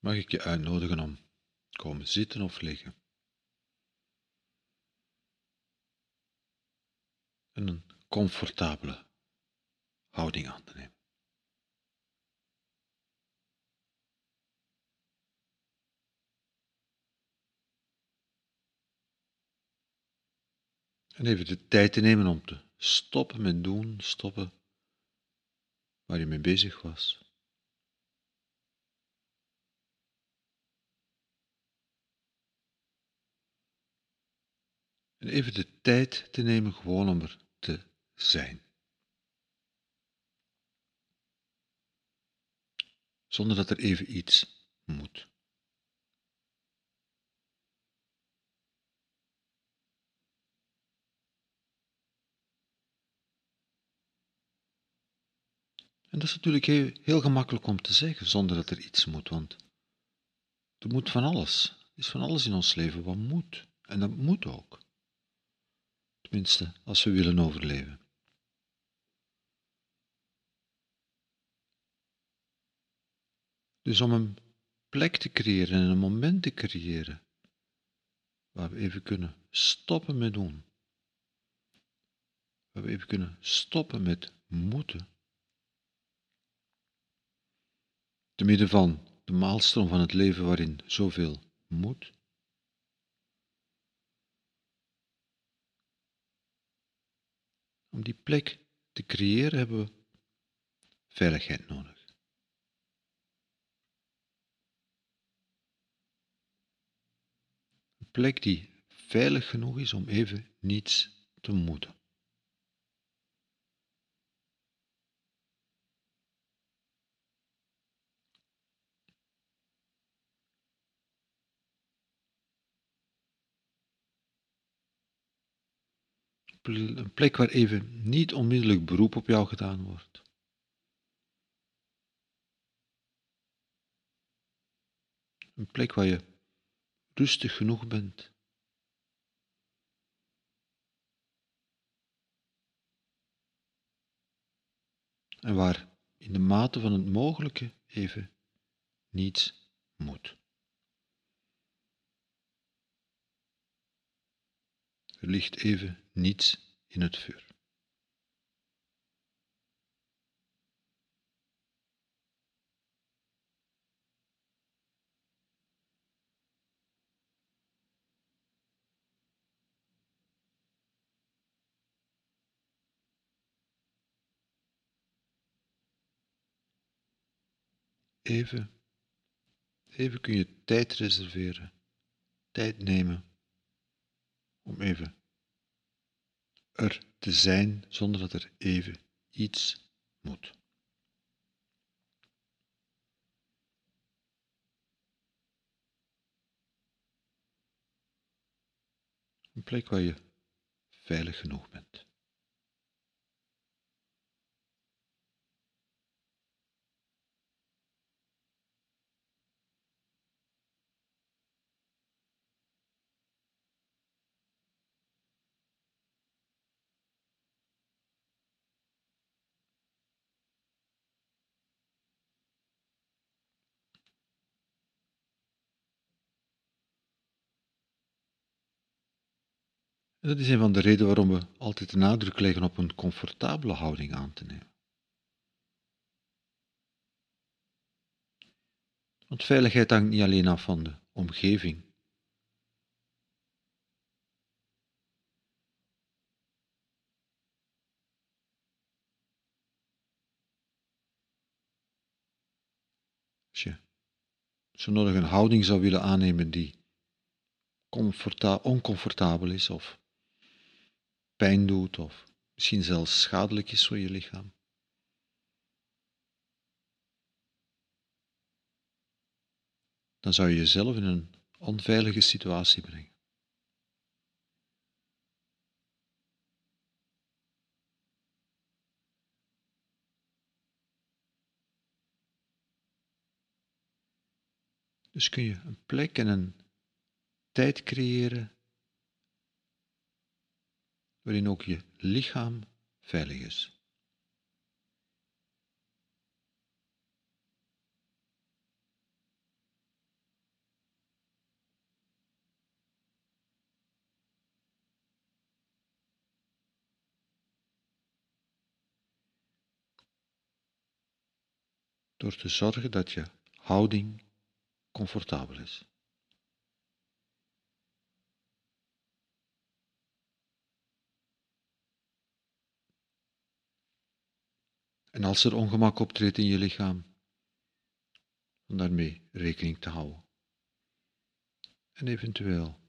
mag ik je uitnodigen om komen zitten of liggen. En een comfortabele houding aan te nemen. En even de tijd te nemen om te stoppen met doen, stoppen waar je mee bezig was. En even de tijd te nemen gewoon om er te zijn. Zonder dat er even iets moet. En dat is natuurlijk heel, heel, gemakkelijk om te zeggen, zonder dat er iets moet, want er moet van alles. Er is van alles in ons leven wat moet. En dat moet ook. Tenminste, als we willen overleven. Dus om een plek te creëren en een moment te creëren waar we even kunnen stoppen met doen, waar we even kunnen stoppen met moeten, te midden van de maalstroom van het leven waarin zoveel moet, Om die plek te creëren hebben we veiligheid nodig. Een plek die veilig genoeg is om even niets te moeten. Een plek waar even niet onmiddellijk beroep op jou gedaan wordt. Een plek waar je rustig genoeg bent. En waar in de mate van het mogelijke even niets moet. Er ligt even niets in het vuur. Even, even kun je tijd reserveren, tijd nemen om even er te zijn zonder dat er even iets moet. Een plek waar je veilig genoeg bent. Dat is een van de redenen waarom we altijd de nadruk leggen op een comfortabele houding aan te nemen. Want veiligheid hangt niet alleen af van de omgeving. Als je zo nodig een houding zou willen aannemen die oncomfortabel is of pijn doet of misschien zelfs schadelijk is voor je lichaam. Dan zou je jezelf in een onveilige situatie brengen. Dus kun je een plek en een tijd creëren waarin ook je lichaam veilig is. Door te zorgen dat je houding comfortabel is. En als er ongemak optreedt in je lichaam, om daarmee rekening te houden. En eventueel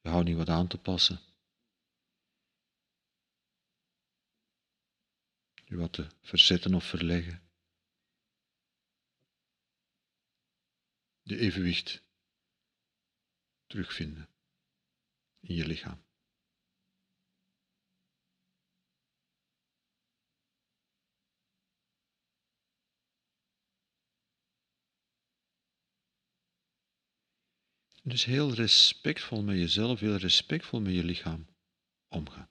je houding wat aan te passen. Je wat te verzetten of verleggen. Je evenwicht terugvinden in je lichaam. Dus heel respectvol met jezelf, heel respectvol met je lichaam omgaan.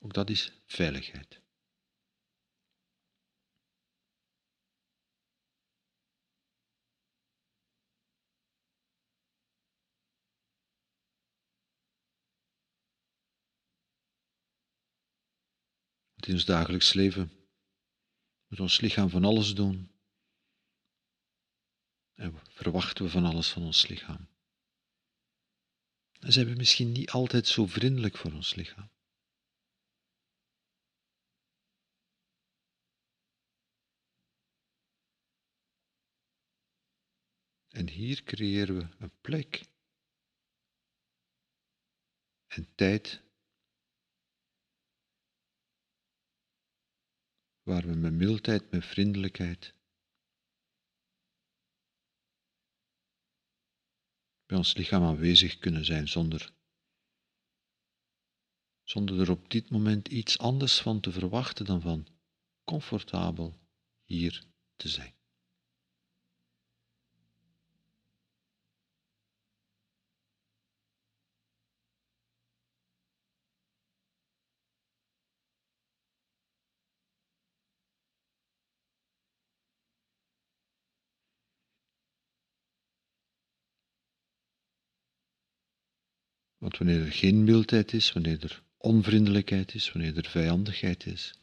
Ook dat is veiligheid. in ons dagelijks leven met ons lichaam van alles doen. En verwachten we van alles van ons lichaam. En zijn we misschien niet altijd zo vriendelijk voor ons lichaam. En hier creëren we een plek en tijd waar we met mildheid, met vriendelijkheid bij ons lichaam aanwezig kunnen zijn zonder, zonder er op dit moment iets anders van te verwachten dan van comfortabel hier te zijn. Want wanneer er geen mildheid is, wanneer er onvriendelijkheid is, wanneer er vijandigheid is,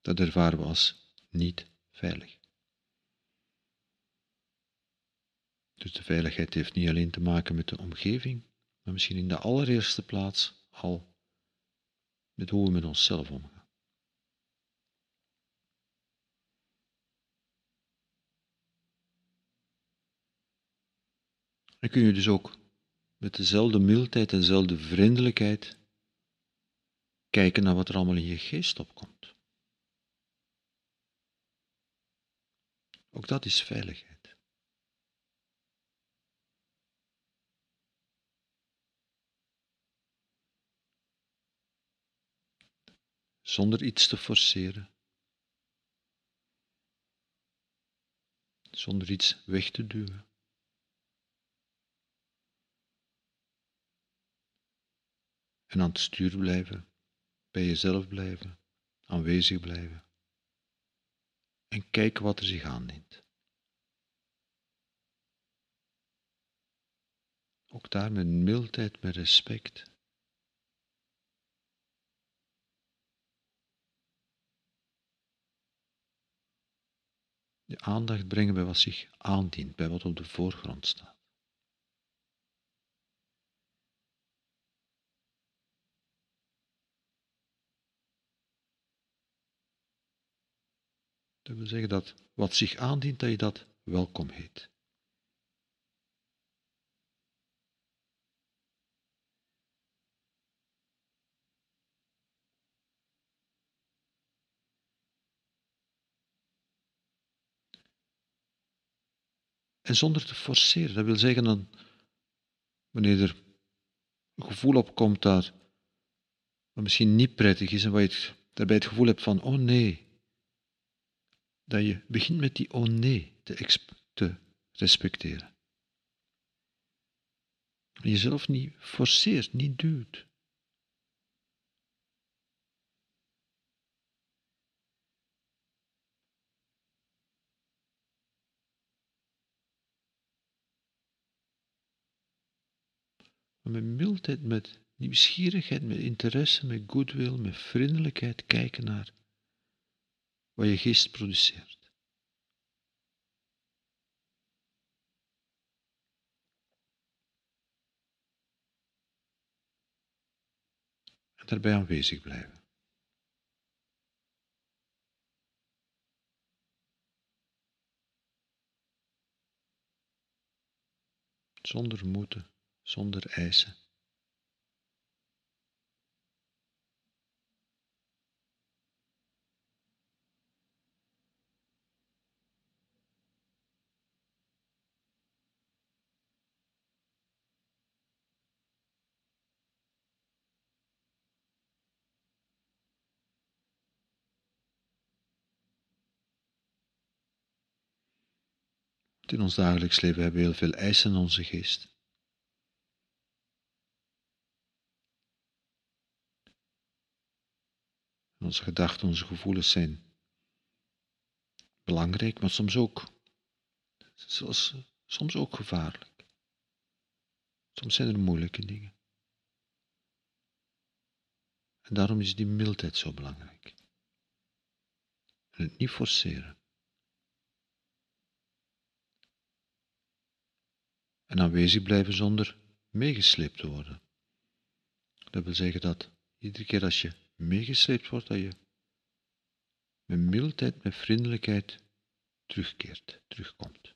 dat ervaren we als niet veilig. Dus de veiligheid heeft niet alleen te maken met de omgeving, maar misschien in de allereerste plaats al met hoe we met onszelf omgaan. En kun je dus ook met dezelfde mildheid en dezelfde vriendelijkheid kijken naar wat er allemaal in je geest opkomt. Ook dat is veiligheid. Zonder iets te forceren. Zonder iets weg te duwen. En aan het stuur blijven, bij jezelf blijven, aanwezig blijven. En kijken wat er zich aandient. Ook daar met mildheid, met respect. De aandacht brengen bij wat zich aandient, bij wat op de voorgrond staat. Dat wil zeggen dat wat zich aandient, dat je dat welkom heet. En zonder te forceren. Dat wil zeggen dan, wanneer er een gevoel opkomt dat wat misschien niet prettig is en waar je daarbij het gevoel hebt van, oh nee, dat je begint met die oh nee te, te respecteren. En jezelf niet forceert, niet duwt. met mildheid, met nieuwsgierigheid, met interesse, met goodwill, met vriendelijkheid kijken naar wat je geest produceert. En daarbij aanwezig blijven. Zonder moeten, zonder eisen. In ons dagelijks leven hebben we heel veel eisen in onze geest. Onze gedachten, onze gevoelens zijn belangrijk, maar soms ook, soms ook gevaarlijk. Soms zijn er moeilijke dingen. En daarom is die mildheid zo belangrijk. En het niet forceren. En aanwezig blijven zonder meegesleept te worden. Dat wil zeggen dat iedere keer als je meegesleept wordt, dat je met mildheid, met vriendelijkheid terugkeert, terugkomt.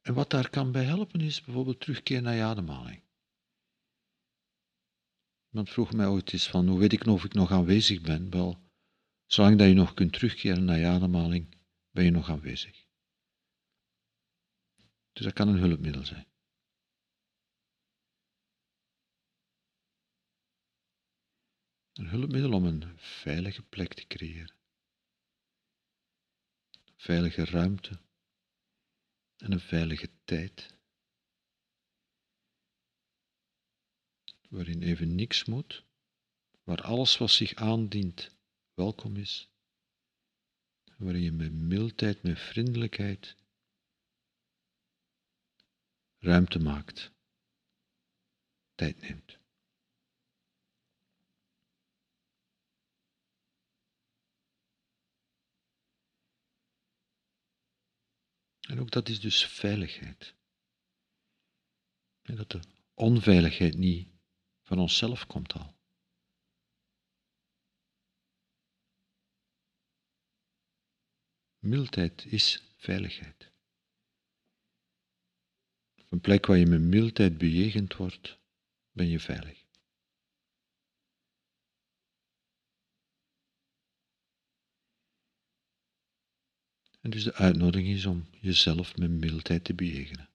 En wat daar kan bij helpen is bijvoorbeeld terugkeer naar je ademhaling. Iemand vroeg mij ooit eens van, hoe weet ik of ik nog aanwezig ben? Wel, Zolang dat je nog kunt terugkeren naar je ademhaling, ben je nog aanwezig. Dus dat kan een hulpmiddel zijn. Een hulpmiddel om een veilige plek te creëren. Een veilige ruimte en een veilige tijd. Waarin even niks moet, waar alles wat zich aandient welkom is, waarin je met mildheid, met vriendelijkheid ruimte maakt, tijd neemt. En ook dat is dus veiligheid. En dat de onveiligheid niet van onszelf komt al. Mildheid is veiligheid. Op een plek waar je met mildheid bejegend wordt, ben je veilig. En dus de uitnodiging is om jezelf met mildheid te bejegenen.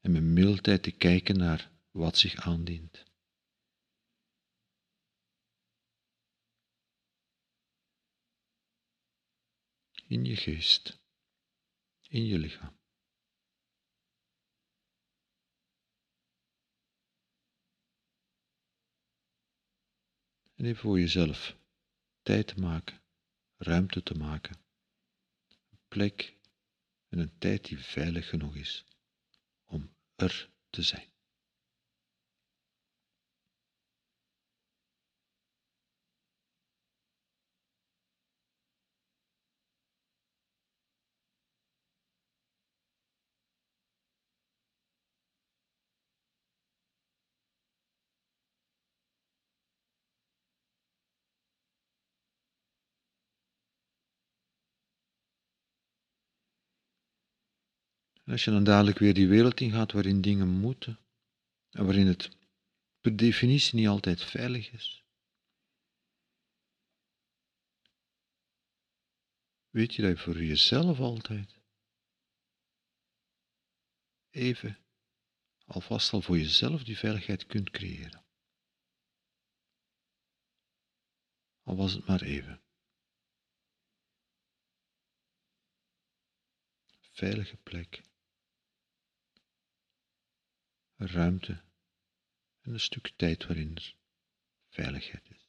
En met mildheid te kijken naar wat zich aandient. In je geest, in je lichaam. En even voor jezelf tijd te maken, ruimte te maken, een plek en een tijd die veilig genoeg is om er te zijn. Als je dan dadelijk weer die wereld ingaat waarin dingen moeten en waarin het per definitie niet altijd veilig is, weet je dat je voor jezelf altijd even alvast al voor jezelf die veiligheid kunt creëren. Al was het maar even. Veilige plek ruimte en een stuk tijd waarin veiligheid is.